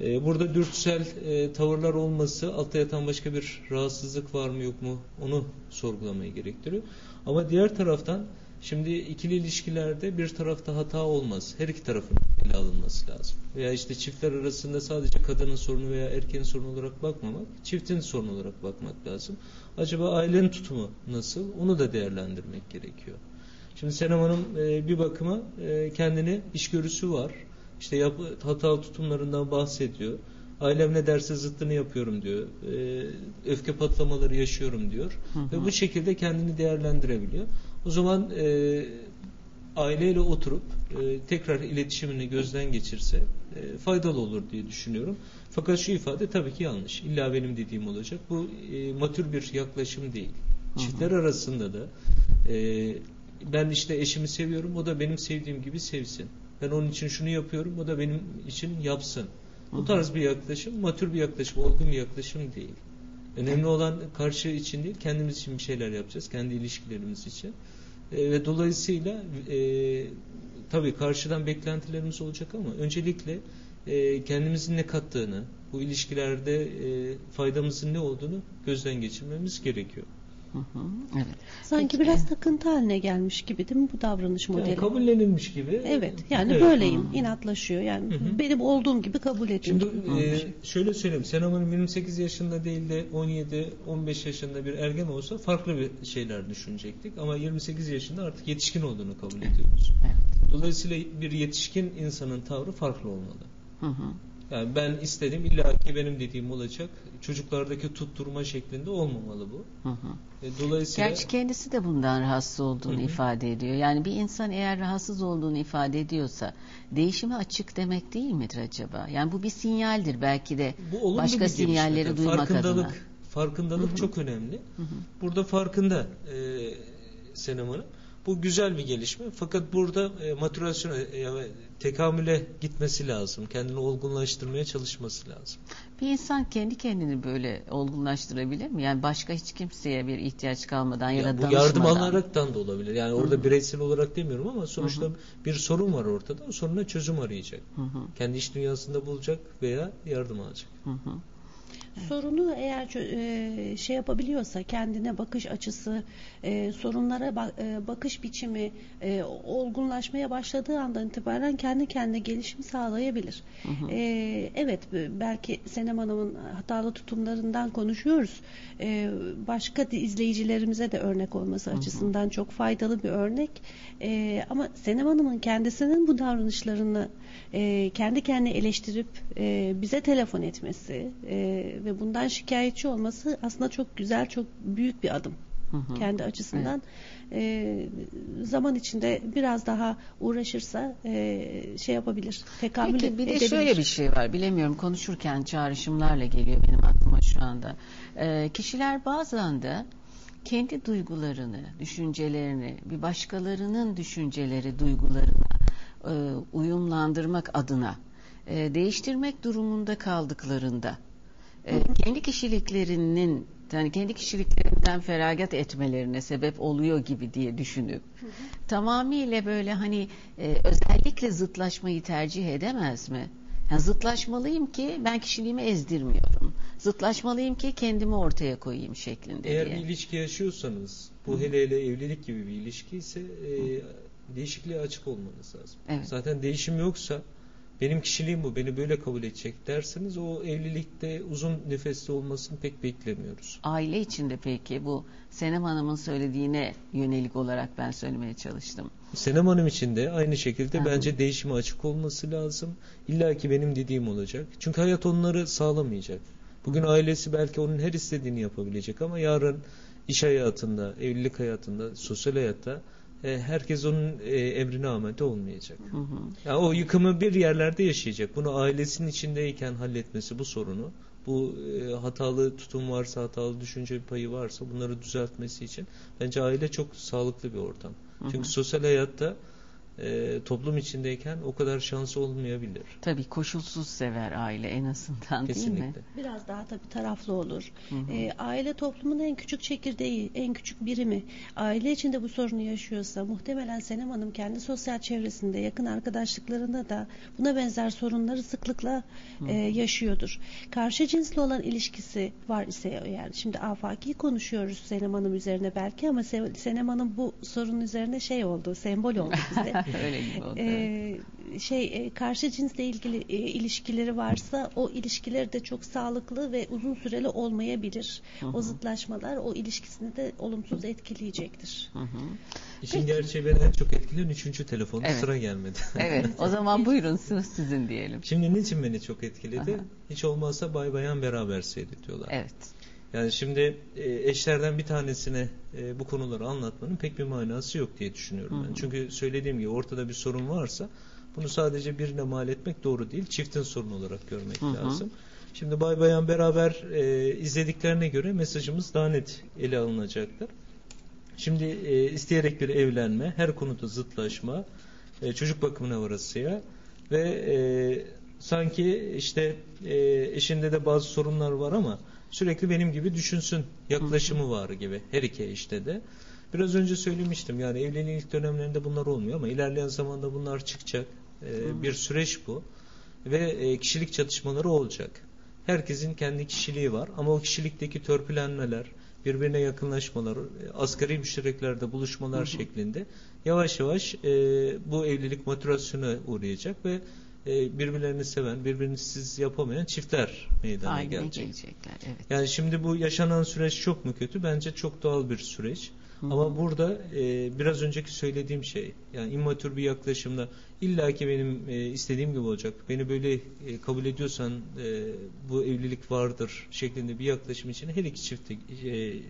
E, burada dürtüsel e, tavırlar olması altta yatan başka bir rahatsızlık var mı yok mu onu sorgulamayı gerektiriyor. Ama diğer taraftan şimdi ikili ilişkilerde bir tarafta hata olmaz. Her iki tarafın ele alınması lazım. Veya işte çiftler arasında sadece kadının sorunu veya erkeğin sorunu olarak bakmamak, çiftin sorunu olarak bakmak lazım. Acaba ailenin tutumu nasıl? Onu da değerlendirmek gerekiyor. Şimdi Senem Hanım e, bir bakıma e, kendini işgörüsü var. İşte yap, hatalı tutumlarından bahsediyor. Ailem ne derse zıttını yapıyorum diyor. E, öfke patlamaları yaşıyorum diyor. Hı hı. Ve bu şekilde kendini değerlendirebiliyor. O zaman e, aileyle oturup e, tekrar iletişimini gözden geçirse e, faydalı olur diye düşünüyorum. Fakat şu ifade tabii ki yanlış. İlla benim dediğim olacak. Bu e, matür bir yaklaşım değil. Çiftler arasında da e, ben işte eşimi seviyorum, o da benim sevdiğim gibi sevsin. Ben onun için şunu yapıyorum, o da benim için yapsın. Bu tarz bir yaklaşım, matür bir yaklaşım, olgun bir yaklaşım değil. Önemli olan karşı için değil, kendimiz için bir şeyler yapacağız, kendi ilişkilerimiz için. E, ve dolayısıyla e, tabii karşıdan beklentilerimiz olacak ama öncelikle e, kendimizin ne kattığını, bu ilişkilerde e, faydamızın ne olduğunu gözden geçirmemiz gerekiyor. Hı hı, evet. Sanki Peki, biraz takıntı haline gelmiş gibi değil mi bu davranış modeli? Yani kabullenilmiş gibi. Evet yani Evet. böyleyim inatlaşıyor yani Hı hı. benim olduğum gibi kabul Şimdi ediyorum. e, şöyle söyleyeyim. Senem Hanım 28 yaşında değil de 17-15 yaşında bir ergen olsa farklı bir şeyler düşünecektik. Ama 28 yaşında artık yetişkin olduğunu kabul ediyoruz. Dolayısıyla bir yetişkin insanın tavrı farklı olmalı. Hı hı. Yani ben istedim illa ki benim dediğim olacak. Çocuklardaki tutturma şeklinde olmamalı bu. Hı hı. E, Dolayısıyla Gerçi kendisi de bundan rahatsız olduğunu Hı hı. ifade ediyor. Yani bir insan eğer rahatsız olduğunu ifade ediyorsa değişime açık demek değil midir acaba? Yani bu bir sinyaldir belki de bu başka sinyalleri duymak farkındalık, adına. Farkındalık çok önemli. Burada farkında e, Senem Hanım. Bu güzel bir gelişme. Fakat burada e, matürasyona, e, tekamüle gitmesi lazım. Kendini olgunlaştırmaya çalışması lazım. Bir insan kendi kendini böyle olgunlaştırabilir mi? Yani başka hiç kimseye bir ihtiyaç kalmadan ya, Ya da bu yardım danışmadan. alaraktan da olabilir. Yani orada bireysel olarak demiyorum ama sonuçta bir sorun var ortada. O soruna çözüm arayacak. Hı hı, Kendi iş dünyasında bulacak veya yardım alacak. hı hı. Sorunu eğer e, şey yapabiliyorsa kendine bakış açısı, e, sorunlara e, bakış biçimi e, olgunlaşmaya başladığı andan itibaren kendi kendine gelişim sağlayabilir. E, evet b- belki Senem Hanım'ın hatalı tutumlarından konuşuyoruz. E, başka izleyicilerimize de örnek olması açısından çok faydalı bir örnek. E, ama Senem Hanım'ın kendisinin bu davranışlarını e, kendi kendine eleştirip e, bize telefon etmesi e, ve bundan şikayetçi olması aslında çok güzel, çok büyük bir adım. Hı hı. Kendi açısından e, zaman içinde biraz daha uğraşırsa e, şey yapabilir, tekamül Peki bir de edebilir. şöyle bir şey var. Bilemiyorum konuşurken çağrışımlarla geliyor benim aklıma şu anda. Ee, kişiler bazen de kendi duygularını, düşüncelerini, bir başkalarının düşünceleri, duygularına e, uyumlandırmak adına e, değiştirmek durumunda kaldıklarında e, kendi kişiliklerinin yani kendi kişiliklerinden feragat etmelerine sebep oluyor gibi diye düşünüp tamamıyla böyle hani e, özellikle zıtlaşmayı tercih edemez mi? Yani zıtlaşmalıyım ki ben kişiliğimi ezdirmiyorum. Zıtlaşmalıyım ki kendimi ortaya koyayım şeklinde Eğer diye. bir ilişki yaşıyorsanız, bu hele hele evlilik gibi bir ilişki ise e, değişikliğe açık olmanız lazım. Evet. Zaten değişim yoksa benim kişiliğim bu, beni böyle kabul edecek derseniz o evlilikte uzun nefesli olmasını pek beklemiyoruz. Aile içinde peki bu Senem Hanım'ın söylediğine yönelik olarak ben söylemeye çalıştım. Senem Hanım için de aynı şekilde hı. bence değişime açık olması lazım. İlla ki benim dediğim olacak. Çünkü hayat onları sağlamayacak. Bugün ailesi belki onun her istediğini yapabilecek ama yarın iş hayatında, evlilik hayatında, sosyal hayatta e, herkes onun e, emrine amade olmayacak. Hı hı. Ya o yıkımı bir yerlerde yaşayacak. Bunu ailesinin içindeyken halletmesi bu sorunu. Bu e, hatalı tutum varsa, hatalı düşünce payı varsa bunları düzeltmesi için bence aile çok sağlıklı bir ortam. Çünkü sosyal hayatta e, toplum içindeyken o kadar şansı olmayabilir. Tabii koşulsuz sever aile en azından değil mi? Kesinlikle. Biraz daha tabii taraflı olur. Hı hı. Ee, aile toplumun en küçük çekirdeği, en küçük birimi. Aile içinde bu sorunu yaşıyorsa muhtemelen Senem Hanım kendi sosyal çevresinde, yakın arkadaşlıklarında da buna benzer sorunları sıklıkla e, yaşıyordur. Karşı cinsle olan ilişkisi var ise eğer, şimdi afaki konuşuyoruz Senem Hanım üzerine belki ama Se- Senem Hanım bu sorunun üzerine şey oldu, sembol oldu bize. Öyle gibi oldu. Ee, şey karşı cinsle ilgili e, ilişkileri varsa o ilişkiler de çok sağlıklı ve uzun süreli olmayabilir. Hı hı. O zıtlaşmalar o ilişkisini de olumsuz etkileyecektir. Hı hı. İşin gerçeği beni en çok etkileyen üçüncü telefonu Evet. sıra gelmedi. Evet, o zaman buyurun söz sizin diyelim. Şimdi niçin beni çok etkiledi? Aha. Hiç olmazsa bay bayan beraber seyrediyorlar. Evet. Yani şimdi e, eşlerden bir tanesine e, bu konuları anlatmanın pek bir manası yok diye düşünüyorum ben. Çünkü söylediğim gibi ortada bir sorun varsa bunu sadece birine mal etmek doğru değil. Çiftin sorunu olarak görmek Hı hı. lazım. Şimdi bay bayan beraber e, izlediklerine göre mesajımız daha net ele alınacaktır. Şimdi e, isteyerek bir evlenme, her konuda zıtlaşma, e, çocuk bakımına varasıya ve e, sanki işte e, eşinde de bazı sorunlar var ama sürekli benim gibi düşünsün yaklaşımı var gibi her iki eşte de. Biraz önce söylemiştim yani evliliğin ilk dönemlerinde bunlar olmuyor ama ilerleyen zamanda bunlar çıkacak. E, bir süreç bu ve e, kişilik çatışmaları olacak. Herkesin kendi kişiliği var ama o kişilikteki törpülenmeler, birbirine yakınlaşmalar, e, asgari müştereklerde buluşmalar şeklinde yavaş yavaş e, bu evlilik maturasyona uğrayacak ve e, birbirlerini seven, birbirini siz yapamayan çiftler meydana Haline gelecek. gelecekler. Evet. Yani şimdi bu yaşanan süreç çok mu kötü? Bence çok doğal bir süreç. Hı. Ama burada e, biraz önceki söylediğim şey, yani immatür bir yaklaşımda illa ki benim e, istediğim gibi olacak, beni böyle e, kabul ediyorsan e, bu evlilik vardır şeklinde bir yaklaşım içine her iki çift de, e,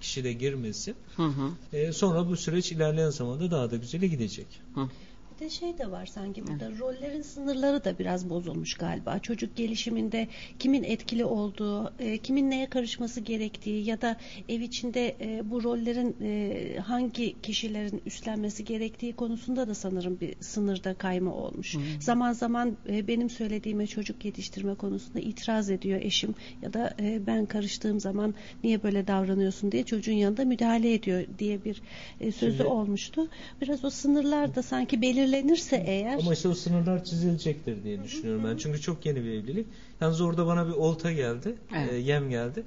kişi de girmesi. Hı hı. E, sonra bu süreç ilerleyen zamanda daha da güzele gidecek. Hı. Bir de şey de var sanki burada rollerin sınırları da biraz bozulmuş galiba. Çocuk gelişiminde kimin etkili olduğu, e, kimin neye karışması gerektiği ya da ev içinde e, bu rollerin e, hangi kişilerin üstlenmesi gerektiği konusunda da sanırım bir sınırda kayma olmuş. Zaman zaman e, benim söylediğime çocuk yetiştirme konusunda itiraz ediyor eşim ya da e, ben karıştığım zaman niye böyle davranıyorsun diye çocuğun yanında müdahale ediyor diye bir e, sözü Şimdi- olmuştu. Biraz o sınırlar da sanki belirlenirse eğer Ama işte o sınırlar çizilecektir diye düşünüyorum ben. Çünkü çok yeni bir evlilik. Yalnız orada bana bir olta geldi, Evet. e, yem geldi.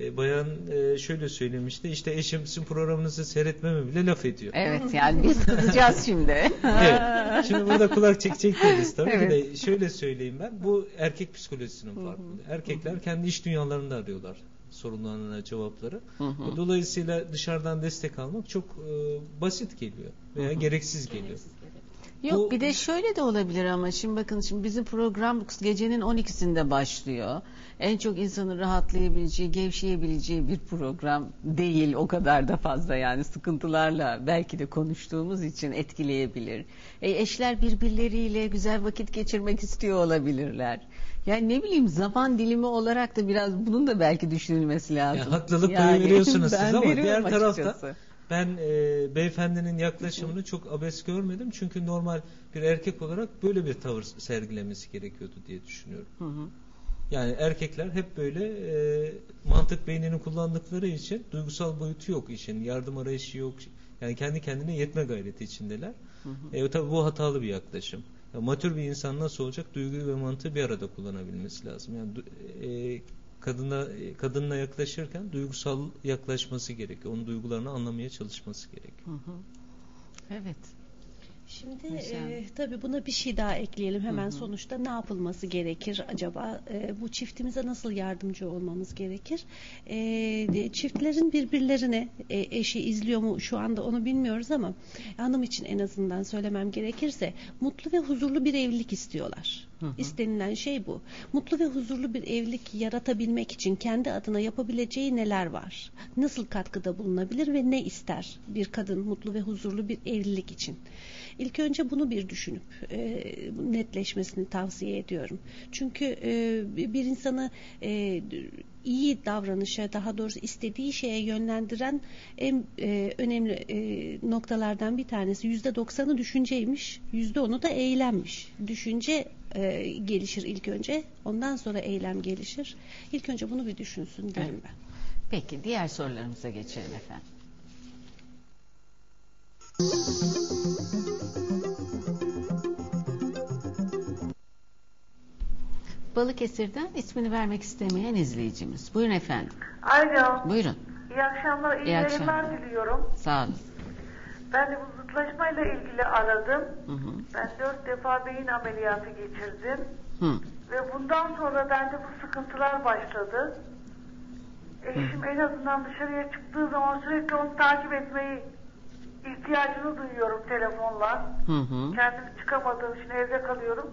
E, bayan e, şöyle söylemişti, işte eşim sizin programınızı seyretmeme bile laf ediyor. Evet yani biz kızacağız şimdi. Evet. Şimdi burada kulak çekecek değiliz tabii Evet. de şöyle söyleyeyim ben. Bu erkek psikolojisinin farklı. Erkekler kendi iş dünyalarında arıyorlar sorunlarına cevapları. Hı hı. Dolayısıyla dışarıdan destek almak çok e, basit geliyor veya gereksiz geliyor. Yok Bu- bir de şöyle de olabilir ama şimdi bakın şimdi bizim program gecenin 12'sinde başlıyor. En çok insanın rahatlayabileceği, gevşeyebileceği bir program değil o kadar da fazla yani sıkıntılarla belki de konuştuğumuz için etkileyebilir. E, eşler birbirleriyle güzel vakit geçirmek istiyor olabilirler. Yani ne bileyim zaman dilimi olarak da biraz bunun da belki düşünülmesi lazım. Ya, haklılık Yani payı veriyorsunuz siz ama diğer tarafta açıkçası. Ben e, beyefendinin yaklaşımını çok abes görmedim. Çünkü normal bir erkek olarak böyle bir tavır sergilemesi gerekiyordu diye düşünüyorum. Hı hı. Yani erkekler hep böyle e, mantık beynini kullandıkları için duygusal boyutu yok işin. Yardım arayışı yok. Yani kendi kendine yetme gayreti içindeler. Hı hı. E, tabii bu hatalı bir yaklaşım. Ya, matür bir insan nasıl olacak? Duyguyu ve mantığı bir arada kullanabilmesi lazım. Yani e, kadına kadınla yaklaşırken duygusal yaklaşması gerekiyor. Onun duygularını anlamaya çalışması gerekiyor. Hı hı. Evet. Şimdi Mesela. e, tabii buna bir şey daha ekleyelim hemen Hı hı. sonuçta ne yapılması gerekir acaba E, bu çiftimize nasıl yardımcı olmamız gerekir E, çiftlerin birbirlerine e, eşi izliyor mu şu anda onu bilmiyoruz ama hanım için en azından söylemem gerekirse mutlu ve huzurlu bir evlilik istiyorlar. Hı hı. İstenilen şey bu. Mutlu ve huzurlu bir evlilik yaratabilmek için kendi adına yapabileceği neler var? Nasıl katkıda bulunabilir ve ne ister bir kadın mutlu ve huzurlu bir evlilik için? İlk önce bunu bir düşünüp e, netleşmesini tavsiye ediyorum. Çünkü e, bir insanı e, iyi davranışa, daha doğrusu istediği şeye yönlendiren en e, önemli e, noktalardan bir tanesi yüzde doksanı düşünceymiş, yüzde onu da eylemmiş. Düşünce e, gelişir ilk önce, ondan sonra eylem gelişir. İlk önce bunu bir düşünsün derim Evet. ben. Peki diğer sorularımıza geçelim efendim. Balıkesir'den ismini vermek istemeyen izleyicimiz. Buyurun efendim. Alo. Buyurun. İyi akşamlar, iyi, İyi yayınlar akşamlar. diliyorum. Sağ olun. Ben de bu zıtlaşmayla ilgili aradım. Hı hı. Ben dört defa beyin ameliyatı geçirdim. Hı. Ve bundan sonra bende bu sıkıntılar başladı. Eşim en azından dışarıya çıktığı zaman sürekli onu takip etmeyi ihtiyacını duyuyorum telefonla. Hı hı. Kendim çıkamadığım için evde kalıyorum.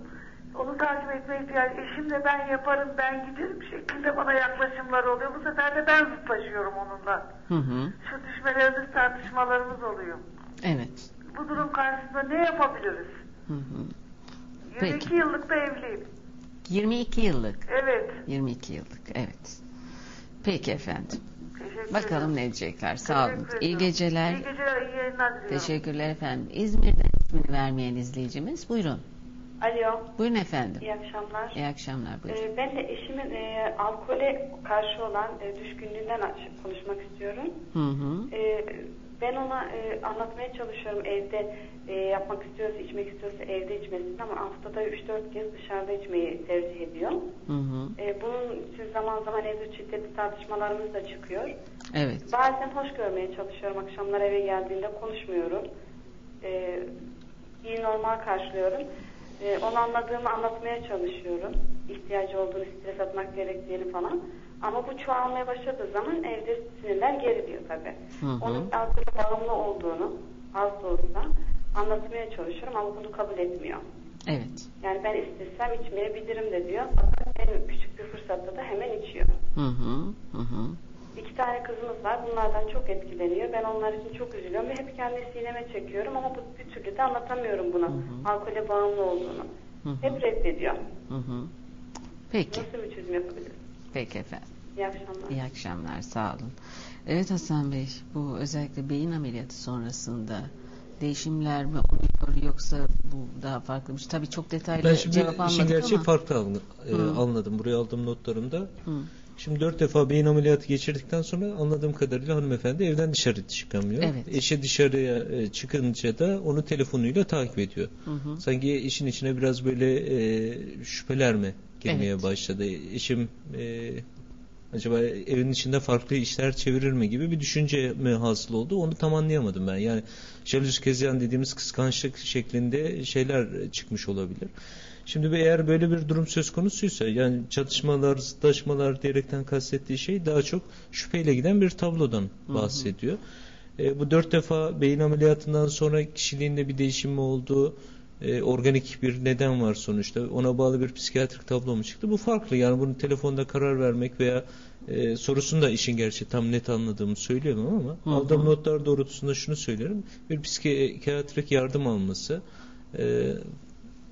Onu takip etmeye ihtiyacı. Eşim de ben yaparım, ben giderim şeklinde bana yaklaşımlar oluyor. Bu sefer de ben zıtlaşıyorum onunla. Hı hı. Şu düşmelerimiz, tartışmalarımız oluyor. Evet. Bu durum karşısında ne yapabiliriz? Hı hı. 22 Peki. yıllık da evliyim. 22 yıllık. Evet. 22 yıllık. Evet. Peki efendim. Teşekkür Bakalım ederim. ne diyecekler. Sağ olun. İyi geceler. İyi geceler, iyi yayınlar diliyorum. Teşekkürler efendim. İzmir'den ismini vermeyen izleyicimiz. Buyurun. Alo, Buyurun efendim. iyi akşamlar. İyi akşamlar. Buyurun. Ee, ben de eşimin e, alkole karşı olan e, düşkünlüğünden açıp konuşmak istiyorum. Hı hı. Ee, ben ona e, anlatmaya çalışıyorum evde e, yapmak istiyorsa, içmek istiyorsa evde içmesini ama haftada 3-4 kez dışarıda içmeyi tercih ediyor. Hı hı. E, bunun için zaman zaman evde şiddetli tartışmalarımız da çıkıyor. Evet. Bazen hoş görmeye çalışıyorum. Akşamlar eve geldiğinde konuşmuyorum. Ee, iyi normal karşılıyorum. Ee, onu anladığımı anlatmaya çalışıyorum. İhtiyacı olduğunu, stres atmak gerektiğini falan. Ama bu çoğalmaya başladığı zaman evde sinirler geriliyor tabii. Hı hı. Onun alkole bağımlı olduğunu az da olsa anlatmaya çalışıyorum ama bunu kabul etmiyor. Evet. Yani ben istesem içmeyebilirim de diyor. Fakat en küçük bir fırsatta da hemen içiyor. Hı hı. Hı hı. İki tane kızımız var. Bunlardan çok etkileniyor. Ben onlar için çok üzülüyorum ve hep kendi sineme çekiyorum ama bu bir türlü de anlatamıyorum buna. Alkole bağımlı olduğunu. Hı hı. Hep reddediyor. Hı hı. Peki. Nasıl bir çözüm yapabiliriz? Peki efendim. İyi akşamlar. İyi akşamlar. Sağ olun. Evet Hasan Bey, bu özellikle beyin ameliyatı sonrasında değişimler mi oluyor yoksa bu daha farklı bir şey? Tabii çok detaylı Ben şimdi cevap işin almadık gerçeği ama. farklı anla- e, Hı. anladım. Buraya aldığım notlarımda. Hı. Şimdi dört defa beyin ameliyatı geçirdikten sonra anladığım kadarıyla hanımefendi evden dışarı çıkamıyor. Evet. Eşi dışarıya e, çıkınca da onu telefonuyla takip ediyor. Hı hı. Sanki işin içine biraz böyle e, şüpheler mi girmeye Evet. başladı? Eşim e, acaba evin içinde farklı işler çevirir mi gibi bir düşünce mi hasıl oldu? Onu tam anlayamadım ben. Yani jalüz kezyan dediğimiz kıskançlık şeklinde şeyler çıkmış olabilir. Şimdi bir- eğer böyle bir durum söz konusuysa yani çatışmalar, zıtlaşmalar diyerekten kastettiği şey daha çok şüpheyle giden bir tablodan hı. bahsediyor. E, bu dört defa beyin ameliyatından sonra kişiliğinde bir değişim mi oldu? E, organik bir neden var sonuçta. Ona bağlı bir psikiyatrik tablo mu çıktı? Bu farklı. Yani bunu telefonda karar vermek veya e, sorusunu da işin gerçi tam net anladığımı söyleyemem ama Hı hı. aldığım notlar doğrultusunda şunu söylerim. Bir psikiyatrik yardım alması e,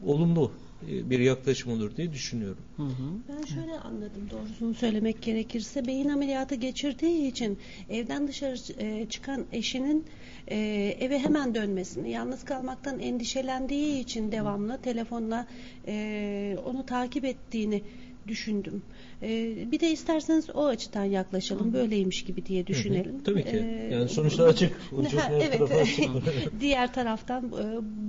olumlu bir yaklaşım olur diye düşünüyorum. Hı hı. Ben şöyle anladım doğrusunu söylemek gerekirse beyin ameliyatı geçirdiği için evden dışarı e, çıkan eşinin e, eve hemen dönmesini yalnız kalmaktan endişelendiği için devamlı telefonla e, onu takip ettiğini düşündüm. E, bir de isterseniz o açıdan yaklaşalım. Böyleymiş gibi diye düşünelim. Hı hı, tabii ki. E, Yani sonuçta açık. Ucu Ha, evet. Diğer taraftan e,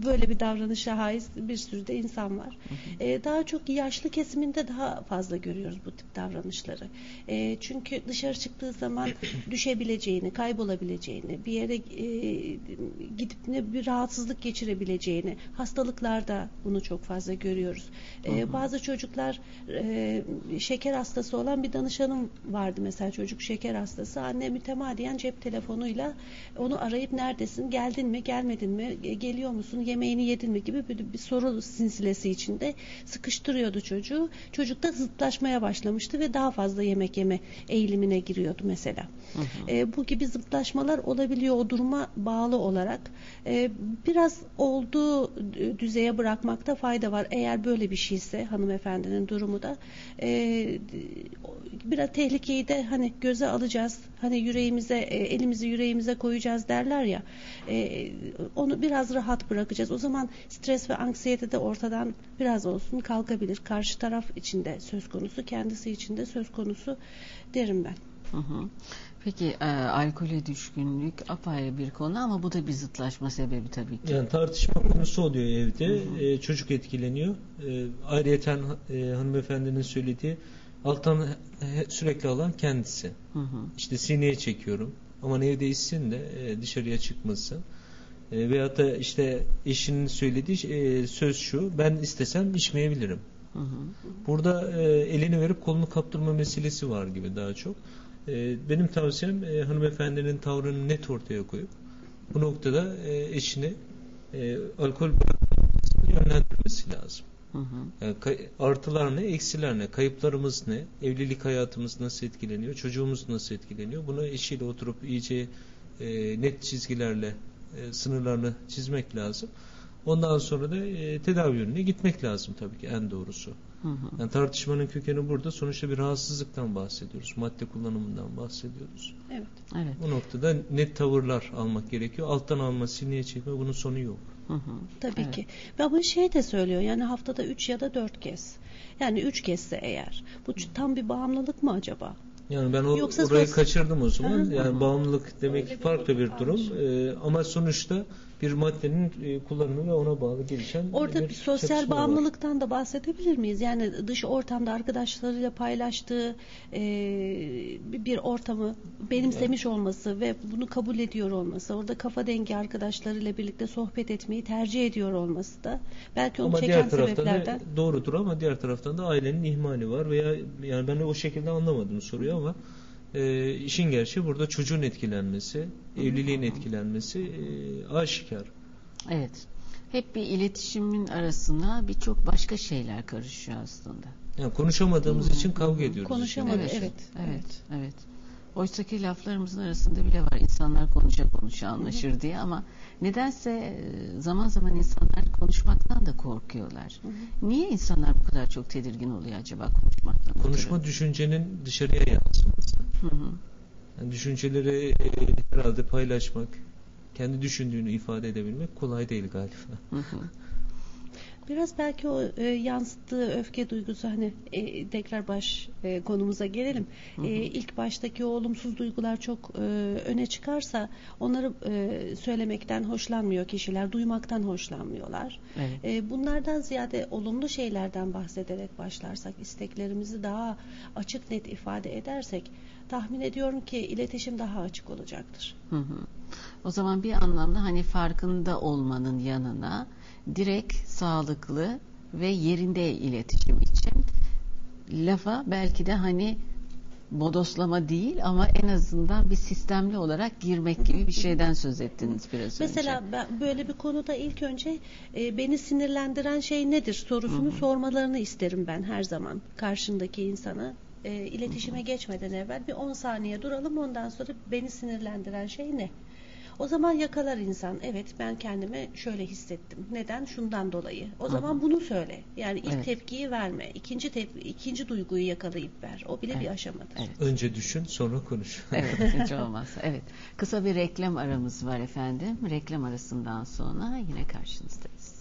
böyle bir davranışa haiz bir sürü de insan var. E, Daha çok yaşlı kesiminde daha fazla görüyoruz bu tip davranışları. E, Çünkü dışarı çıktığı zaman düşebileceğini, kaybolabileceğini, bir yere e, gidip ne bir rahatsızlık geçirebileceğini, hastalıklarda bunu çok fazla görüyoruz. E, Bazı çocuklar e, şeker hastası olan bir danışanım vardı mesela çocuk şeker hastası. Anne mütemadiyen cep telefonuyla onu arayıp neredesin, geldin mi, gelmedin mi, e, geliyor musun, yemeğini yedin mi gibi bir, bir soru sinsilesi içinde sıkıştırıyordu çocuğu. Çocuk da zıtlaşmaya başlamıştı ve daha fazla yemek yeme eğilimine giriyordu mesela. E, bu gibi zıtlaşmalar olabiliyor o duruma bağlı olarak. E, biraz olduğu düzeye bırakmakta fayda var. Eğer böyle bir şeyse hanımefendinin durumu da e, biraz tehlikeyi de hani göze alacağız. Hani yüreğimize, e, elimizi yüreğimize koyacağız derler ya. e, onu biraz rahat bırakacağız. O zaman stres ve anksiyete de ortadan biraz olsun kalkabilir. Karşı taraf içinde söz konusu, kendisi içinde söz konusu derim ben. Hı hı. Peki e, alkole düşkünlük apayrı bir konu ama bu da bir zıtlaşma sebebi tabii ki. Yani tartışma konusu oluyor evde. E, çocuk etkileniyor. E, ayrıyeten e, hanımefendinin söylediği alttan he- sürekli alan kendisi. Hı hı. İşte sineye çekiyorum. Ama evde içsin de e, dışarıya çıkmasın. E, veyahut da işte eşinin söylediği e, söz şu ben istesem içmeyebilirim. Hı hı. Burada e, elini verip kolunu kaptırma meselesi var gibi daha çok. E, benim tavsiyem e, hanımefendinin tavrını net ortaya koyup bu noktada e, eşini e, alkol bırakmasını yönlendirmesi lazım. Hı hı. Yani artılar ne, eksiler ne, kayıplarımız ne, evlilik hayatımız nasıl etkileniyor, çocuğumuz nasıl etkileniyor. Bunu eşiyle oturup iyice e, net çizgilerle e, sınırlarını çizmek lazım. Ondan sonra da e, tedavi yönüne gitmek lazım tabii ki en doğrusu. Hı hı. Yani tartışmanın kökeni burada. Sonuçta bir rahatsızlıktan bahsediyoruz. Madde kullanımından bahsediyoruz. Evet. Evet. Bu noktada net tavırlar almak gerekiyor. Alttan alma, sineye çekme bunun sonu yok. Hı hı. Tabii Evet. ki. Ve ama şey de söylüyor yani haftada 3 ya da 4 kez. Yani 3 kezde eğer. Bu tam bir bağımlılık mı acaba? Yani ben o, Yoksa orayı sos- kaçırdım o zaman. Hı. Yani bağımlılık demek Öyle bir farklı bir durum durum. Ee, ama sonuçta bir maddenin e, kullanımı ve ona bağlı gelişen Orada bir bir sosyal çatışma var. bağımlılıktan da bahsedebilir miyiz? Yani dış ortamda arkadaşlarıyla paylaştığı e, bir- ortamı benimsemiş olması ve bunu kabul ediyor olması, orada kafa dengi arkadaşlarıyla birlikte sohbet etmeyi tercih ediyor olması da belki onu Ama çeken diğer taraftan sebeplerden. doğrudur ama diğer taraftan da ailenin ihmali var veya yani ben de o şekilde anlamadım soruyu ama e, işin gerçeği burada çocuğun etkilenmesi, evliliğin etkilenmesi e, aşikar. Evet. Hep bir iletişimin arasına birçok başka şeyler karışıyor aslında. Yani konuşamadığımız için kavga ediyoruz. Konuşamadık, evet. gerçeği. Evet, evet. Oysaki laflarımızın arasında bile var insanlar konuşa konuşa anlaşır diye ama nedense e, zaman zaman insanlar konuşmaktan da korkuyorlar. Niye insanlar bu kadar çok tedirgin oluyor acaba konuşmaktan? Konuşma ötürü? düşüncenin dışarıya yansıması. Hı hı. Yani düşünceleri e, herhalde paylaşmak, kendi düşündüğünü ifade edebilmek kolay değil galiba. Hı hı. Biraz belki o e, yansıttığı öfke duygusu hani e, tekrar baş e, konumuza gelelim. E, ilk baştaki o olumsuz duygular çok e, öne çıkarsa onları e, söylemekten hoşlanmıyor kişiler, duymaktan hoşlanmıyorlar. Evet. E, bunlardan ziyade olumlu şeylerden bahsederek başlarsak, isteklerimizi daha açık net ifade edersek tahmin ediyorum ki iletişim daha açık olacaktır. Hı hı. O zaman bir anlamda hani farkında olmanın yanına direkt sağlıklı ve yerinde iletişim için lafa belki de hani bodoslama değil ama en azından bir sistemli olarak girmek gibi bir şeyden söz ettiniz biraz önce. Mesela ben böyle bir konuda ilk önce e, beni sinirlendiren şey nedir sorusunu sormalarını isterim ben her zaman karşındaki insana. E, iletişime geçmeden evvel bir 10 saniye duralım ondan sonra beni sinirlendiren şey ne? O zaman yakalar insan. Evet ben kendimi şöyle hissettim. Neden? Şundan dolayı. O zaman bunu söyle. Yani ilk Evet. tepkiyi verme. İkinci tep ikinci duyguyu yakalayıp ver. O bile bir Evet. aşamadır. Evet. Önce düşün, sonra konuş. Evet, hiç olmazsa. Evet. Kısa bir reklam aramız var efendim. Reklam arasından sonra yine karşınızdayız.